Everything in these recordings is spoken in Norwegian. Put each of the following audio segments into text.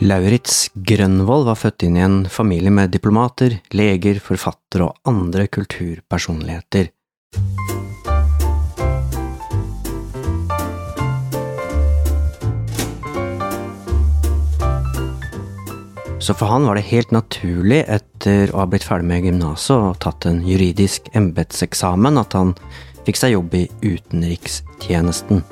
Lauritz Grønvold var født inn i en familie med diplomater, leger, forfattere og andre kulturpersonligheter. Så for han var det helt naturlig, etter å ha blitt ferdig med gymnaset og tatt en juridisk embetseksamen, at han fikk seg jobb i utenrikstjenesten.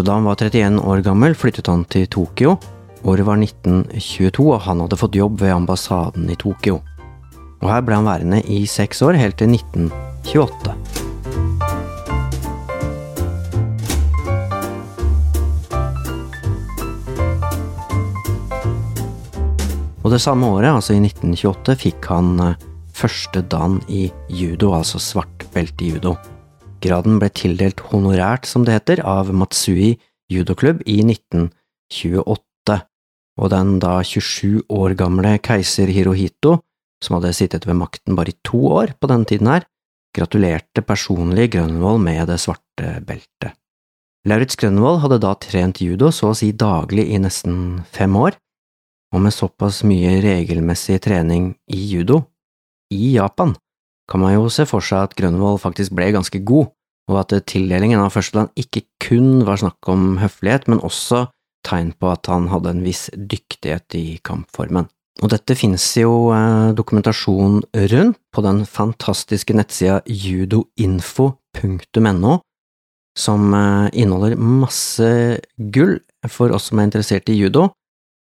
Så da han var 31 år gammel, flyttet han til Tokyo. Året var 1922, og han hadde fått jobb ved ambassaden i Tokyo. Og her ble han værende i seks år, helt til 1928. Og det samme året, altså i 1928, fikk han eh, første dan i judo, altså svart belte i judo. Graden ble tildelt honorært, som det heter, av Matsui judoklubb i 1928, og den da 27 år gamle keiser Hirohito, som hadde sittet ved makten bare i to år på denne tiden her, gratulerte personlig Grønvold med det svarte beltet. Lauritz Grønvold hadde da trent judo så å si daglig i nesten fem år, og med såpass mye regelmessig trening i judo, i Japan, kan man jo se for seg at Grønvoll faktisk ble ganske god, og at tildelingen av førsteland ikke kun var snakk om høflighet, men også tegn på at han hadde en viss dyktighet i kampformen. Og dette finnes jo eh, dokumentasjon rundt på den fantastiske nettsida judoinfo.no, som eh, inneholder masse gull for oss som er interessert i judo,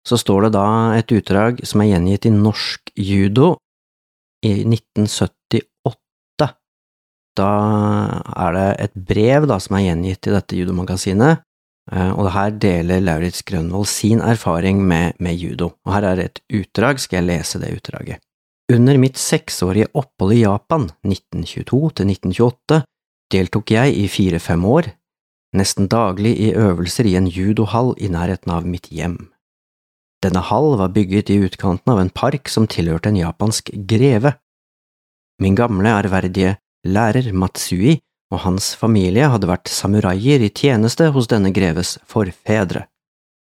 så står det da et utdrag som er gjengitt i Norsk judo i 1978. Da er det et brev da som er gjengitt i dette judomagasinet, eh, og her deler Lauritz Grønvold sin erfaring med, med judo. Og her er et utdrag, skal jeg lese det utdraget. Under mitt seksårige opphold i Japan, 1922 til 1928, deltok jeg i fire–fem år, nesten daglig i øvelser i en judohall i nærheten av mitt hjem. Denne hall var bygget i utkanten av en park som tilhørte en japansk greve. Min gamle, ærverdige lærer Matsui og hans familie hadde vært samuraier i tjeneste hos denne greves forfedre.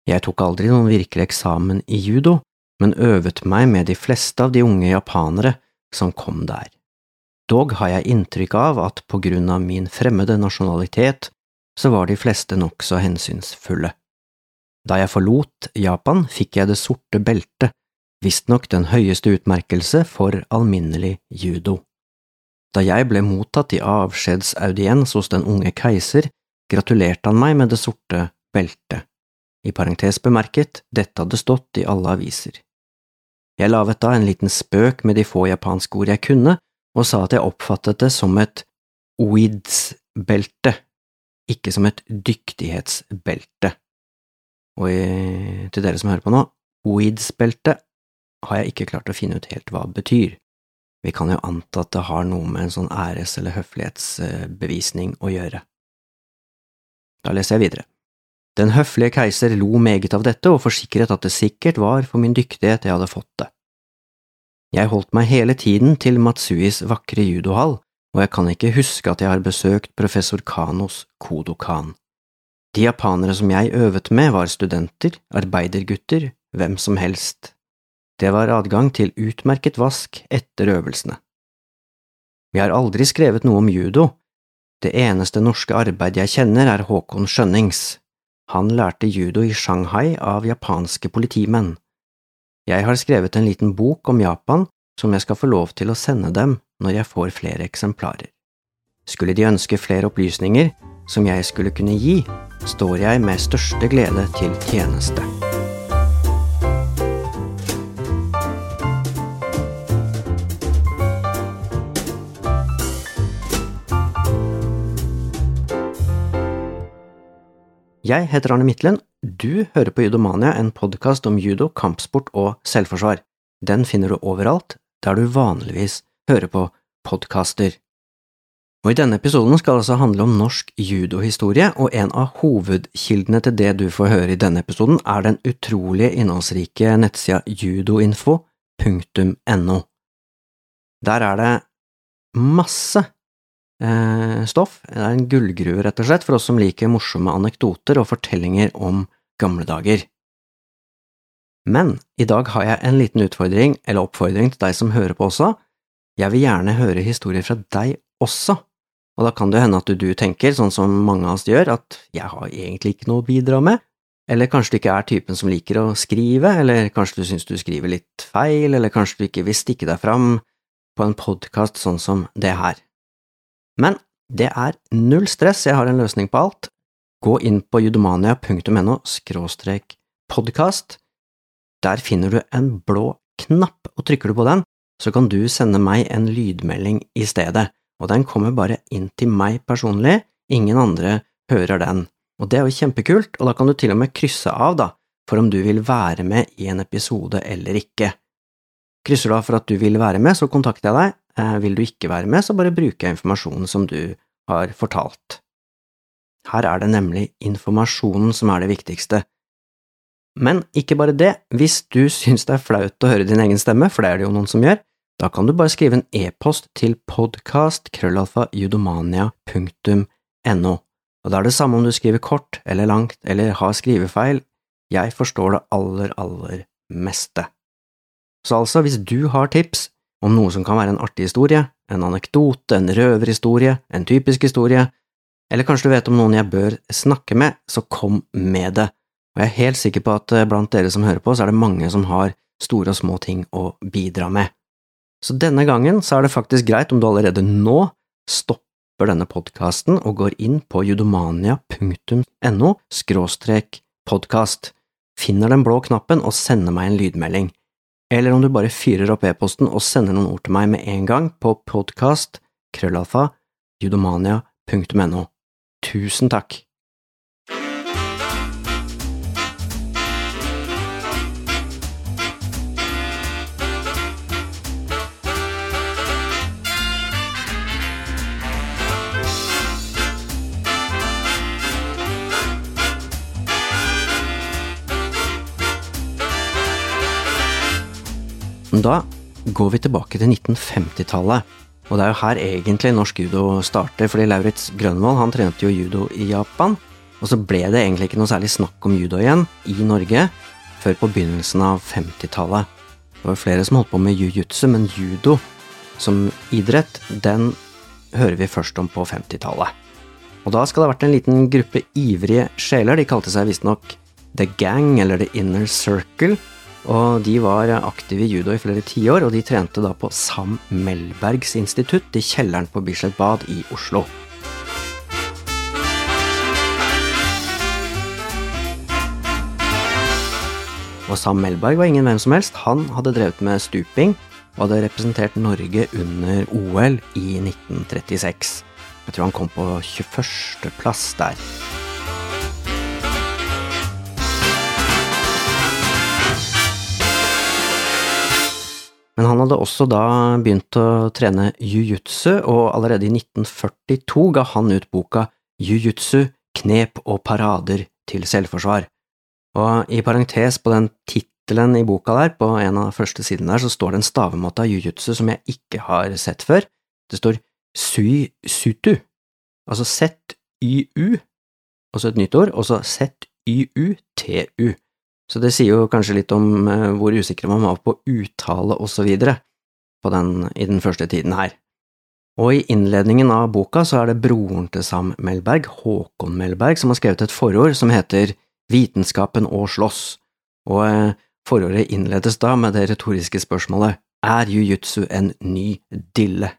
Jeg tok aldri noen virkelig eksamen i judo, men øvet meg med de fleste av de unge japanere som kom der. Dog har jeg inntrykk av at på grunn av min fremmede nasjonalitet så var de fleste nokså hensynsfulle. Da jeg forlot Japan, fikk jeg det sorte beltet, visstnok den høyeste utmerkelse for alminnelig judo. Da jeg ble mottatt i avskjedsaudiens hos den unge keiser, gratulerte han meg med det sorte beltet. I parentes bemerket, dette hadde stått i alle aviser. Jeg laget da en liten spøk med de få japanske ord jeg kunne, og sa at jeg oppfattet det som et oids-belte, ikke som et dyktighetsbelte. Og i, til dere som hører på nå, weeds-beltet har jeg ikke klart å finne ut helt hva det betyr. Vi kan jo anta at det har noe med en sånn æres- eller høflighetsbevisning å gjøre. Da leser jeg videre. Den høflige keiser lo meget av dette og forsikret at det sikkert var for min dyktighet jeg hadde fått det. Jeg holdt meg hele tiden til Matsuis vakre judohall, og jeg kan ikke huske at jeg har besøkt professor Kanos Kodokan. De japanere som jeg øvet med, var studenter, arbeidergutter, hvem som helst. Det var adgang til utmerket vask etter øvelsene. Vi har aldri skrevet noe om judo. Det eneste norske arbeid jeg kjenner, er Håkon Skjønnings. Han lærte judo i Shanghai av japanske politimenn. Jeg har skrevet en liten bok om Japan som jeg skal få lov til å sende dem når jeg får flere eksemplarer. Skulle de ønske flere opplysninger som jeg skulle kunne gi, står jeg med største glede til tjeneste. Jeg heter Arne Midtlen. Du hører på Judomania, en podkast om judo, kampsport og selvforsvar. Den finner du overalt der du vanligvis hører på podkaster. Og I denne episoden skal det altså handle om norsk judohistorie, og en av hovedkildene til det du får høre i denne episoden, er den utrolige innholdsrike nettsida judoinfo.no. Der er det masse eh, stoff. Det er en gullgruve, rett og slett, for oss som liker morsomme anekdoter og fortellinger om gamle dager. Men i dag har jeg en liten utfordring, eller oppfordring, til deg som hører på også. Jeg vil gjerne høre historier fra deg også, og da kan det hende at du tenker, sånn som mange av oss gjør, at jeg har egentlig ikke noe å bidra med, eller kanskje du ikke er typen som liker å skrive, eller kanskje du syns du skriver litt feil, eller kanskje du ikke vil stikke deg fram på en podkast sånn som det her. Men det er null stress, jeg har en løsning på alt. Gå inn på judomania.no skråstrek podkast. Der finner du en blå knapp, og trykker du på den, så kan du sende meg en lydmelding i stedet, og den kommer bare inn til meg personlig, ingen andre hører den. Og det er jo kjempekult, og da kan du til og med krysse av, da, for om du vil være med i en episode eller ikke. Krysser du av for at du vil være med, så kontakter jeg deg. Eh, vil du ikke være med, så bare bruker jeg informasjonen som du har fortalt. Her er det nemlig informasjonen som er det viktigste. Men ikke bare det, hvis du syns det er flaut å høre din egen stemme, for det er det jo noen som gjør, da kan du bare skrive en e-post til podkast.krøllalfa.judomania.no. Og da er det samme om du skriver kort eller langt eller har skrivefeil, jeg forstår det aller, aller meste. Så altså, hvis du har tips om noe som kan være en artig historie, en anekdote, en røverhistorie, en typisk historie, eller kanskje du vet om noen jeg bør snakke med, så kom med det, og jeg er helt sikker på at eh, blant dere som hører på, så er det mange som har store og små ting å bidra med. Så denne gangen så er det faktisk greit om du allerede nå stopper denne podkasten og går inn på judomania.no skråstrek podkast, finner den blå knappen og sender meg en lydmelding. Eller om du bare fyrer opp e-posten og sender noen ord til meg med en gang på podkast krøllalfa judomania.no. Tusen takk! Da går vi tilbake til 1950-tallet. Og det er jo her egentlig norsk judo starter, fordi Lauritz Grønvold han trente jo judo i Japan. Og så ble det egentlig ikke noe særlig snakk om judo igjen i Norge før på begynnelsen av 50-tallet. Det var flere som holdt på med jiu-jitsu, men judo som idrett, den hører vi først om på 50-tallet. Og da skal det ha vært en liten gruppe ivrige sjeler, de kalte seg visstnok The Gang eller The Inner Circle, og de var aktive i judo i flere tiår, og de trente da på Sam Melbergs institutt i kjelleren på Bislett Bad i Oslo. Og Sam Melberg var ingen hvem som helst. Han hadde drevet med stuping og hadde representert Norge under OL i 1936. Jeg tror han kom på 21. plass der. Men han hadde også da begynt å trene jiu-jitsu, og allerede i 1942 ga han ut boka Jiu-jitsu knep og parader til selvforsvar. Og i parentes på den tittelen i boka der, på en av de første sidene der, så står det en stavemåte av jiu-jitsu som jeg ikke har sett før. Det står sui sutu, altså z-y-u, og så et nytt ord, og så z-y-u-t-u. Så det sier jo kanskje litt om eh, hvor usikre man var på uttale og så videre i den første tiden her. Og i innledningen av boka så er det broren til Sam Melberg, Håkon Melberg, som har skrevet et forord som heter Vitenskapen å slåss, og eh, forordet innledes da med det retoriske spørsmålet Er jiu-jitsu en ny dille?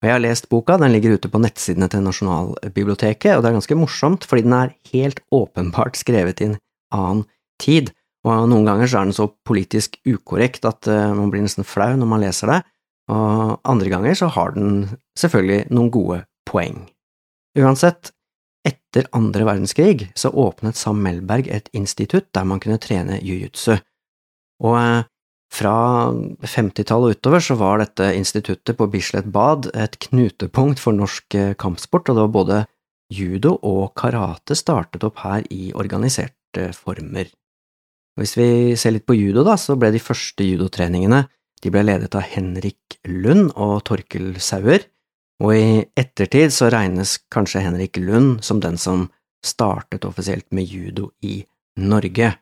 Og jeg har lest boka, den ligger ute på nettsidene til Nasjonalbiblioteket, og det er ganske morsomt fordi den er helt åpenbart skrevet i en annen tid, og noen ganger så er den så politisk ukorrekt at uh, man blir nesten flau når man leser det, og andre ganger så har den selvfølgelig noen gode poeng. Uansett, etter andre verdenskrig så åpnet Sam Melberg et institutt der man kunne trene jiu-jitsu, og uh, fra 50-tallet og utover så var dette instituttet på Bislett Bad et knutepunkt for norsk eh, kampsport, og det var både judo og karate startet opp her i organiserte former. Hvis vi ser litt på judo, da, så ble de første judotreningene de ble ledet av Henrik Lund og Torkel Sauer, og i ettertid så regnes kanskje Henrik Lund som den som startet offisielt med judo i Norge.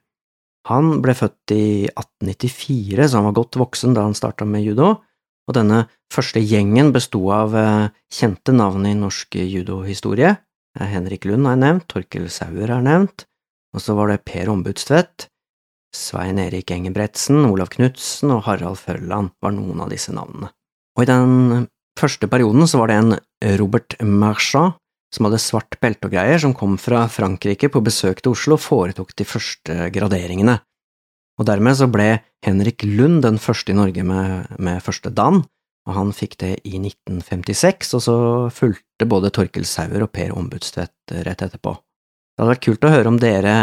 Han ble født i 1894, så han var godt voksen da han starta med judo, og denne første gjengen besto av eh, kjente navn i norsk judohistorie. Eh, Henrik Lund er nevnt, Torkel Sauer er nevnt, og så var det Per Ombudstvedt, Svein Erik Engebretsen, Olav Knutsen og Harald Førland var noen av disse navnene. Og i den første perioden så var det en Robert Marchand som hadde svart belte og greier, som kom fra Frankrike på besøk til Oslo og foretok de første graderingene. Og dermed så ble Henrik Lund den første i Norge med, med første dan, og han fikk det i 1956, og så fulgte både Torkel Sauer og Per Ombudstvedt rett etterpå. Det hadde vært kult å høre om dere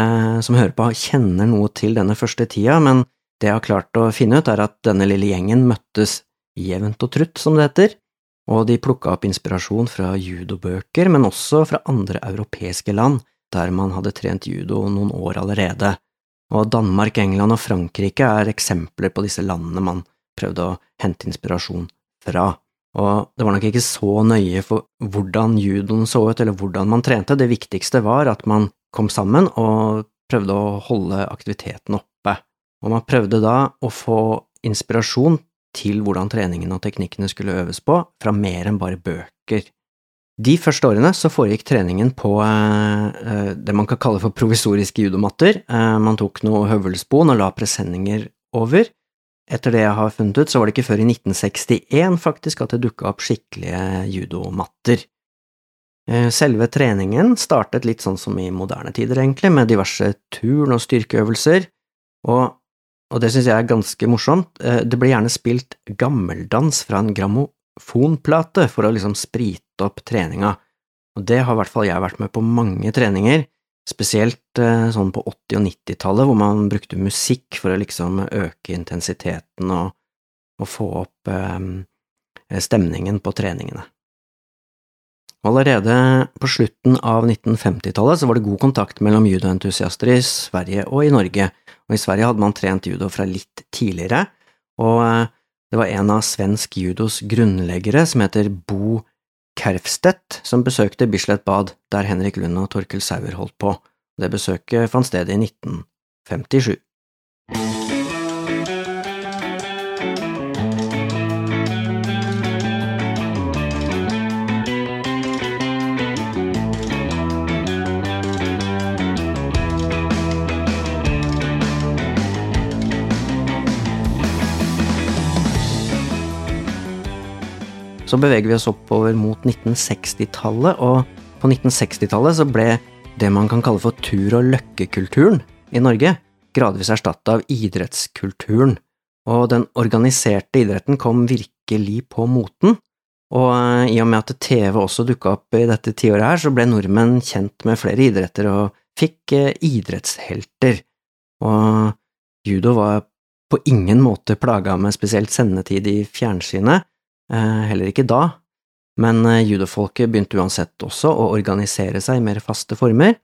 som hører på, kjenner noe til denne første tida, men det jeg har klart å finne ut, er at denne lille gjengen møttes jevnt og trutt, som det heter, og de plukka opp inspirasjon fra judobøker, men også fra andre europeiske land, der man hadde trent judo noen år allerede, og Danmark, England og Frankrike er eksempler på disse landene man prøvde å hente inspirasjon fra. Og det var nok ikke så nøye for hvordan judoen så ut, eller hvordan man trente, det viktigste var at man kom sammen og prøvde å holde aktiviteten oppe. Og man prøvde da å få inspirasjon til hvordan treningen og teknikkene skulle øves på, fra mer enn bare bøker. De første årene så foregikk treningen på eh, det man kan kalle for provisoriske judomatter. Eh, man tok noe høvelspon og la presenninger over, etter det jeg har funnet ut, så var det ikke før i 1961 faktisk at det dukka opp skikkelige judomatter. Eh, selve treningen startet litt sånn som i moderne tider, egentlig, med diverse turn- og styrkeøvelser, og, og det synes jeg er ganske morsomt, eh, det ble gjerne spilt gammeldans fra en grammofonplate for å liksom sprite opp treninga, og det har i hvert fall jeg vært med på mange treninger, Spesielt eh, sånn på 80- og 90-tallet, hvor man brukte musikk for å liksom øke intensiteten og, og få opp eh, stemningen på treningene. Allerede på slutten av 1950-tallet så var det god kontakt mellom judoentusiaster i Sverige og i Norge, og i Sverige hadde man trent judo fra litt tidligere, og eh, det var en av svensk judos grunnleggere som heter Bo Kerfstedt som besøkte Bislett Bad, der Henrik Lund og Torkel Sauer holdt på. Det besøket fant sted i 1957. Så beveger vi oss oppover mot 1960-tallet, og på 1960-tallet så ble det man kan kalle for tur- og løkkekulturen i Norge gradvis erstatta av idrettskulturen, og den organiserte idretten kom virkelig på moten. Og eh, i og med at TV også dukka opp i dette tiåret her, så ble nordmenn kjent med flere idretter og fikk eh, idrettshelter. Og judo var på ingen måte plaga med spesielt sendetid i fjernsynet, heller ikke da, men eh, judofolket begynte uansett også å organisere seg i mer faste former.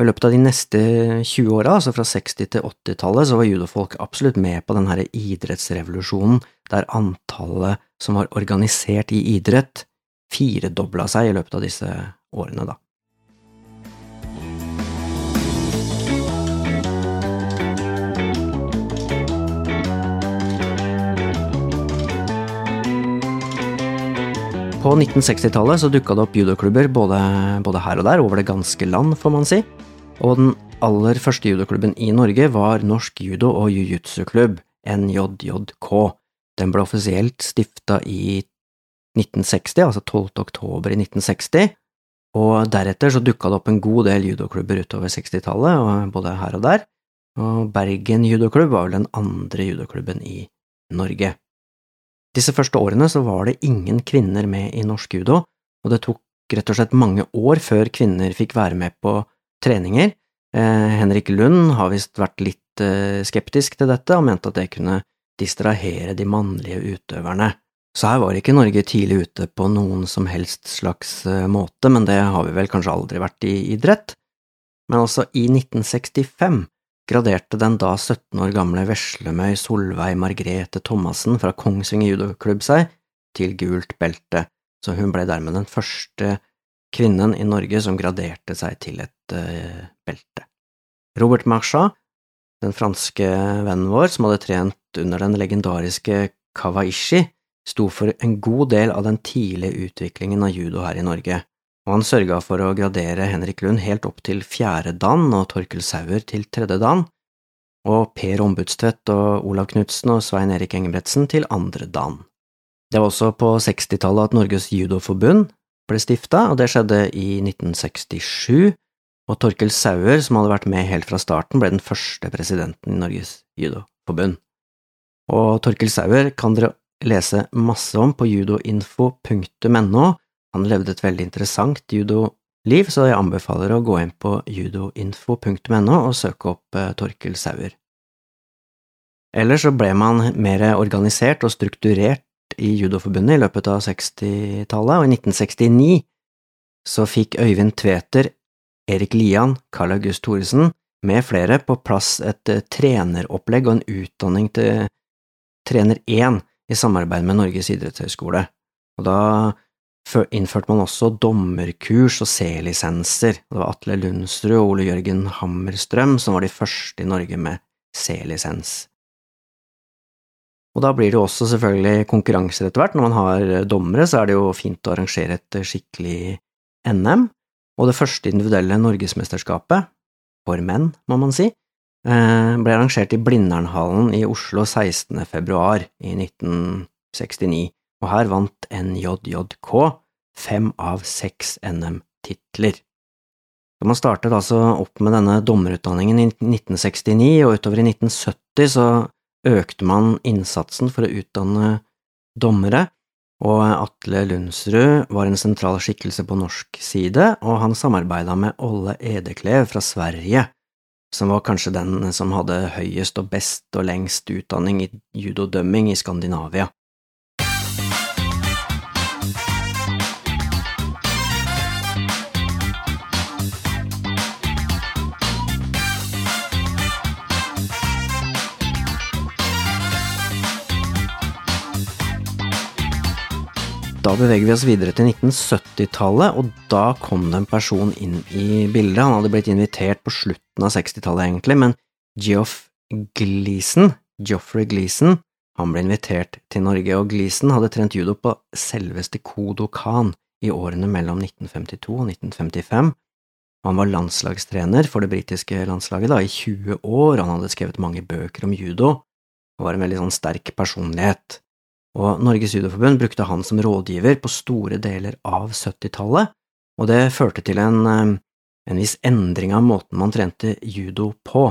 I løpet av de neste 20 åra, altså fra 60- til 80-tallet, så var judofolk absolutt med på denne idrettsrevolusjonen, der antallet som var organisert i idrett, firedobla seg i løpet av disse årene, da. På 1960-tallet så dukka det opp judoklubber både, både, her og der, over det ganske land, får man si. Og den aller første judoklubben i Norge var Norsk judo- og jiu-jitsu-klubb, NJJK. Den ble offisielt stifta i 1960, altså 12. oktober i 1960, og deretter så dukka det opp en god del judoklubber utover 60-tallet, både her og der, og Bergen judoklubb var vel den andre judoklubben i Norge. Disse første årene så var det ingen kvinner med i norsk judo, og det tok rett og slett mange år før kvinner fikk være med på treninger. Eh, Henrik Lund har visst vært litt eh, skeptisk til dette og mente at det kunne distrahere de mannlige utøverne. Så her var ikke Norge tidlig ute på noen som helst slags eh, måte, men det har vi vel kanskje aldri vært i idrett. Men altså, i 1965 graderte den da 17 år gamle Veslemøy Solveig Margrethe Thomassen fra Kongsvinger judoklubb seg til gult belte, så hun ble dermed den første kvinnen i Norge som graderte seg til et uh, belte. Robert Marchand, den franske vennen vår som hadde trent under den legendariske Kawaishi, sto for en god del av den tidlige utviklingen av judo her i Norge, og han sørga for å gradere Henrik Lund helt opp til fjerde dan og Torkel Sauer til tredje dan, og Per Ombudstvedt og Olav Knutsen og Svein Erik Engebretsen til andre dan. Det var også på 60-tallet at Norges judoforbund ble stifta, og det skjedde i 1967, og Torkel Sauer, som hadde vært med helt fra starten, ble den første presidenten i Norges judoforbund. Og Torkel Sauer kan dere lese masse om på judoinfo.no. Han levde et veldig interessant judoliv, så jeg anbefaler å gå inn på judoinfo.no og søke opp eh, Torkel Sauer. Ellers så ble man mer organisert og strukturert i Judoforbundet i løpet av 60-tallet, og i 1969 så fikk Øyvind Tveter, Erik Lian, Karl August Thoresen med flere på plass et eh, treneropplegg og en utdanning til trener 1 i samarbeid med Norges idrettshøgskole, og da innførte man også dommerkurs og C-lisenser, det var Atle Lundsrud og Ole Jørgen Hammerstrøm som var de første i Norge med C-lisens. Og da blir det jo også selvfølgelig konkurranser etter hvert. Når man har dommere, så er det jo fint å arrangere et skikkelig NM, og det første individuelle norgesmesterskapet, for menn, må man si, Eh, ble arrangert i Blindernhallen i Oslo 16. februar i 1969, og her vant NJJK fem av seks NM-titler. Man startet altså opp med denne dommerutdanningen i 1969, og utover i 1970 så økte man innsatsen for å utdanne dommere, og Atle Lundsrud var en sentral skikkelse på norsk side, og han samarbeida med Olle Edeklev fra Sverige som var kanskje den som hadde høyest og best og lengst utdanning i judodømming i Skandinavia. Da beveger vi oss videre til 1970-tallet, og da kom det en person inn i bildet. Han hadde blitt invitert på slutten av 60-tallet, egentlig, men Geoff Gleason, Geoffrey Gleason, han ble invitert til Norge, og Gleason hadde trent judo på selveste Kodo Khan i årene mellom 1952 og 1955. Han var landslagstrener for det britiske landslaget da, i 20 år, han hadde skrevet mange bøker om judo, og var en veldig sånn sterk personlighet og Norges judoforbund brukte han som rådgiver på store deler av 70-tallet, og det førte til en, eh, en viss endring av måten man trente judo på,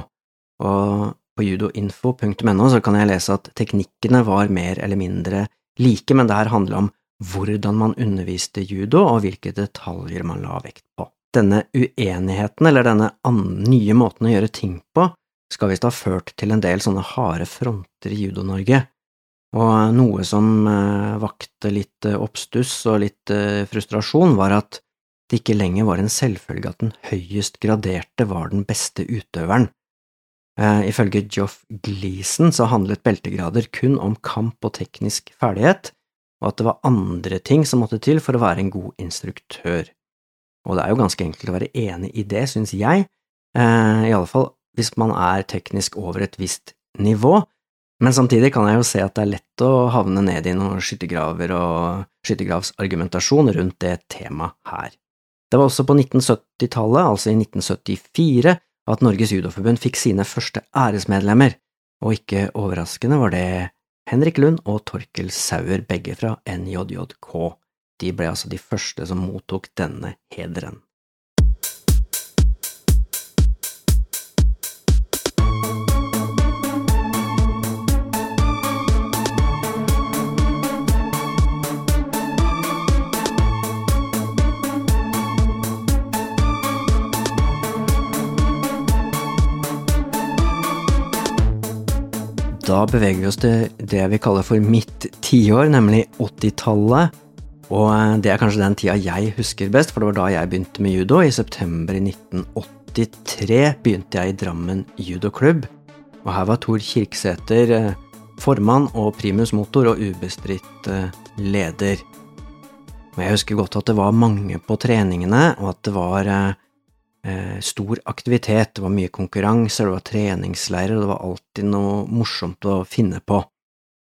og på judoinfo.no så kan jeg lese at teknikkene var mer eller mindre like, men det her handler om hvordan man underviste judo, og hvilke detaljer man la vekt på. Denne uenigheten, eller denne nye måten å gjøre ting på, skal visst ha ført til en del sånne harde fronter i Judo-Norge, og noe som eh, vakte litt eh, oppstuss og litt eh, frustrasjon, var at det ikke lenger var en selvfølge at den høyest graderte var den beste utøveren. Ifølge Joff Gleason så handlet beltegrader kun om kamp og teknisk ferdighet, og at det var andre ting som måtte til for å være en god instruktør. Og det er jo ganske enkelt å være enig i det, synes jeg, i alle fall hvis man er teknisk over et visst nivå, men samtidig kan jeg jo se at det er lett å havne ned i noen skyttergraver og skyttergravsargumentasjon rundt det temaet her. Det var også på 1970-tallet, altså i 1974, at Norges Judoforbund fikk sine første æresmedlemmer, og ikke overraskende var det Henrik Lund og Torkel Sauer, begge fra NJJK. De ble altså de første som mottok denne hederen. Da beveger vi oss til det vi kaller for mitt tiår, nemlig 80-tallet. Og eh, det er kanskje den tida jeg husker best, for det var da jeg begynte med judo. I september i 1983 begynte jeg i Drammen judoklubb. Og her var Tor Kirksæter eh, formann og primus motor og ubestridt eh, leder. Og jeg husker godt at det var mange på treningene, og at det var eh, stor aktivitet. Det var mye konkurranser, det var treningsleirer, det var alltid noe morsomt å finne på.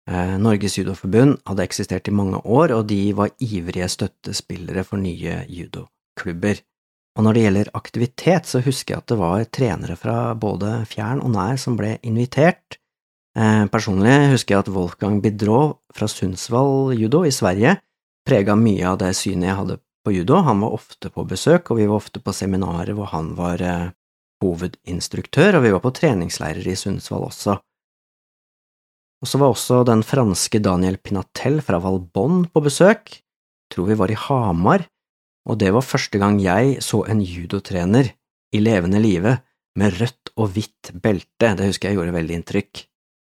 Eh, Norges judoforbund hadde eksistert i mange år, og de var ivrige støttespillere for nye judoklubber. Og når det gjelder aktivitet, så husker jeg at det var trenere fra både fjern og nær som ble invitert. Eh, personlig husker jeg at Wolfgang Bidrov fra Sundsvall judo i Sverige prega mye av det synet jeg hadde på judo. Han var ofte på besøk, og vi var ofte på seminarer hvor han var eh, hovedinstruktør, og vi var på treningsleirer i Sundsvall også. Og så var også den franske Daniel Pinatel fra Valbonne på besøk, tror vi var i Hamar, og det var første gang jeg så en judotrener i levende live med rødt og hvitt belte, det husker jeg gjorde veldig inntrykk.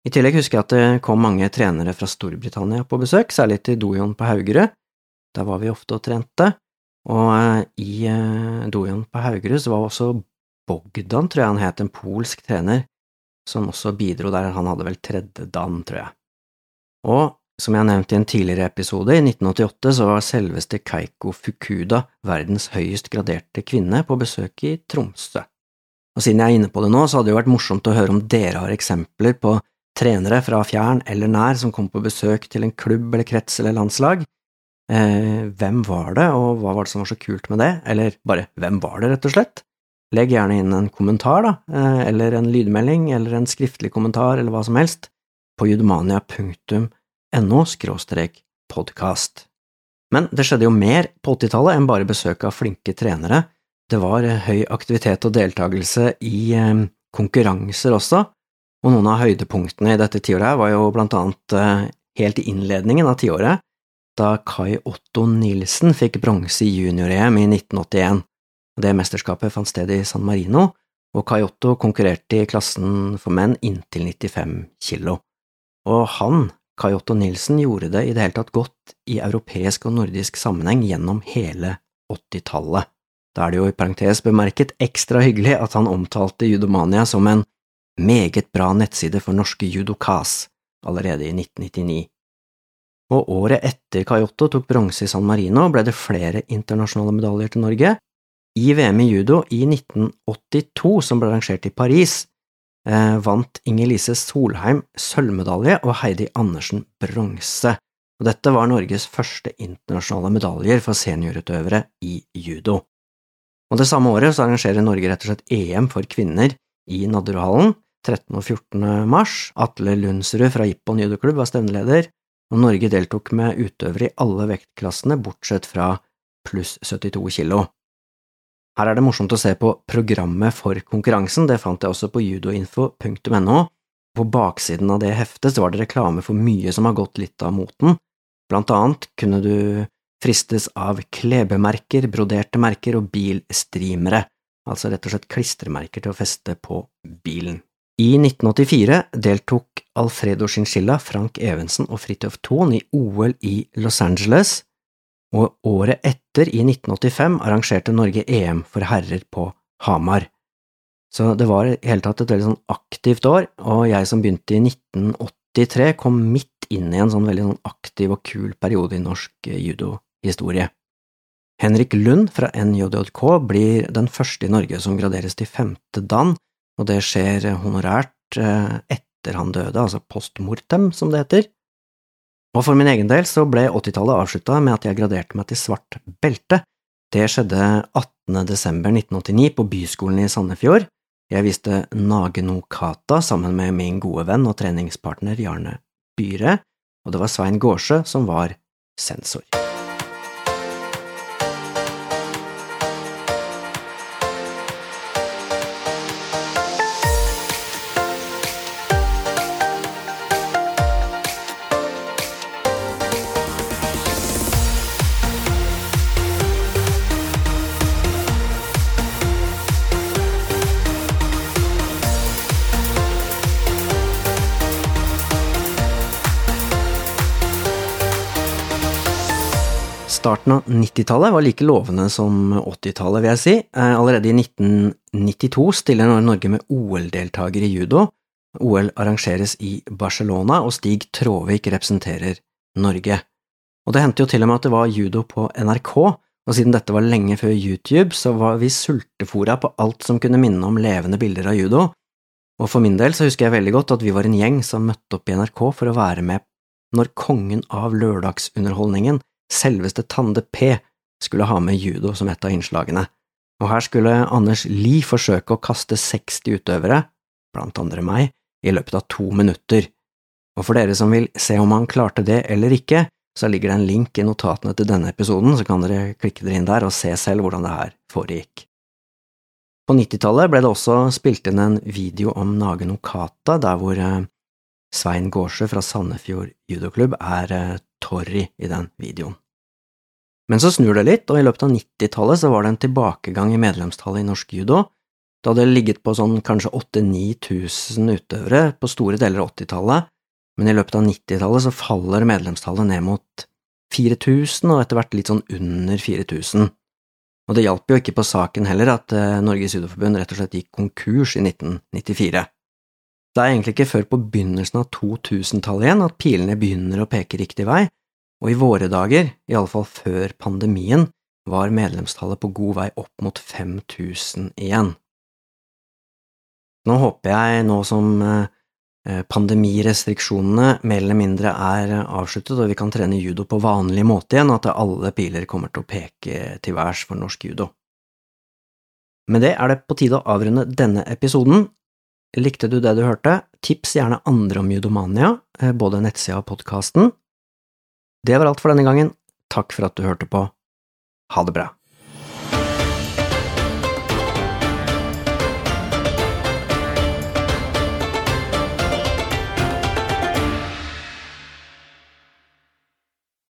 I tillegg husker jeg at det kom mange trenere fra Storbritannia på besøk, særlig til Dojon på Haugerud, der var vi ofte og trente, og eh, i eh, dojoen på Haugerud var også Bogdan, tror jeg han het, en polsk trener, som også bidro der, han hadde vel tredje dan, tror jeg. Og som jeg nevnte i en tidligere episode, i 1988 så var selveste Keiko Fukuda verdens høyest graderte kvinne på besøk i Tromsø. Og siden jeg er inne på det nå, så hadde det jo vært morsomt å høre om dere har eksempler på trenere fra fjern eller nær som kom på besøk til en klubb eller krets eller landslag, Eh, hvem var det, og hva var det som var så kult med det? Eller bare hvem var det, rett og slett? Legg gjerne inn en kommentar, da, eh, eller en lydmelding, eller en skriftlig kommentar, eller hva som helst, på judomania.no skråstrek podkast. Men det skjedde jo mer på 80-tallet enn bare besøk av flinke trenere. Det var eh, høy aktivitet og deltakelse i eh, konkurranser også, og noen av høydepunktene i dette tiåret var jo blant annet eh, helt i innledningen av tiåret da Kai Otto Nilsen fikk bronse i junior-EM i 1981. Det mesterskapet fant sted i San Marino, og Kai Otto konkurrerte i klassen for menn inntil 95 kilo. Og han, Kai Otto Nilsen, gjorde det i det hele tatt godt i europeisk og nordisk sammenheng gjennom hele 80-tallet. Da er det jo i parentes bemerket ekstra hyggelig at han omtalte Judomania som en meget bra nettside for norske judokas allerede i 1999 og året etter Kayotto tok bronse i San Marino, ble det flere internasjonale medaljer til Norge. I VM i judo i 1982, som ble arrangert i Paris, eh, vant Inger-Lise Solheim sølvmedalje og Heidi Andersen bronse. Og dette var Norges første internasjonale medaljer for seniorutøvere i judo. Og Det samme året så arrangerer Norge rett og slett EM for kvinner i Nadderudhallen 13. og 14. mars. Atle Lundsrud fra Ippon judoklubb var stevneleder, og Norge deltok med utøvere i alle vektklassene bortsett fra pluss 72 kilo. Her er det morsomt å se på programmet for konkurransen, det fant jeg også på judoinfo.no. På baksiden av det heftet var det reklame for mye som har gått litt av moten, blant annet kunne du fristes av klebemerker, broderte merker og bilstrimere, altså rett og slett klistremerker til å feste på bilen. I 1984 deltok Alfredo Chinchilla, Frank Evensen og Fridtjof Thon i OL i Los Angeles, og året etter, i 1985, arrangerte Norge EM for herrer på Hamar. Så det var i hele tatt et veldig sånn aktivt år, og jeg som begynte i 1983, kom midt inn i en sånn veldig sånn aktiv og kul periode i norsk judohistorie. Henrik Lund fra NJJK blir den første i Norge som graderes til femte dan, og det skjer honorært eh, etter han døde, altså post mortem, som det heter. Og for min egen del så ble 80-tallet avslutta med at jeg graderte meg til svart belte. Det skjedde 18. desember 1989 på Byskolen i Sandefjord. Jeg viste Nageno kata sammen med min gode venn og treningspartner Jarne Byhre, og det var Svein Gårdsjø som var sensor. Starten av 90-tallet var like lovende som 80-tallet, vil jeg si. Eh, allerede i 1992 stiller Norge med OL-deltaker i judo. OL arrangeres i Barcelona, og Stig Tråvik representerer Norge. Og det hendte jo til og med at det var judo på NRK, og siden dette var lenge før YouTube, så var vi sultefora på alt som kunne minne om levende bilder av judo, og for min del så husker jeg veldig godt at vi var en gjeng som møtte opp i NRK for å være med når kongen av lørdagsunderholdningen, selveste Tande P, skulle ha med judo som et av innslagene, og her skulle Anders Lie forsøke å kaste 60 utøvere, blant andre meg, i løpet av to minutter, og for dere som vil se om han klarte det eller ikke, så ligger det en link i notatene til denne episoden, så kan dere klikke dere inn der og se selv hvordan det her foregikk. På 90-tallet ble det også spilt inn en video om Nage Nokata, der hvor eh, Svein Gårdsjø fra Sandefjord judoklubb er eh, Torry i den videoen. Men så snur det litt, og i løpet av 90-tallet så var det en tilbakegang i medlemstallet i norsk judo. Det hadde ligget på sånn kanskje 8000–9000 utøvere på store deler av 80-tallet, men i løpet av 90-tallet så faller medlemstallet ned mot 4000, og etter hvert litt sånn under 4000. Og det hjalp jo ikke på saken heller at eh, Norges judoforbund rett og slett gikk konkurs i 1994. Det er egentlig ikke før på begynnelsen av 2000-tallet igjen at pilene begynner å peke riktig vei, og i våre dager, iallfall før pandemien, var medlemstallet på god vei opp mot 5000 igjen. Nå håper jeg, nå som eh, pandemirestriksjonene mer eller mindre er avsluttet og vi kan trene judo på vanlig måte igjen, at alle piler kommer til å peke til værs for norsk judo. Med det er det på tide å avrunde denne episoden. Likte du det du hørte? Tips gjerne andre om Judomania, eh, både nettsida og podkasten. Det var alt for denne gangen. Takk for at du hørte på. Ha det bra.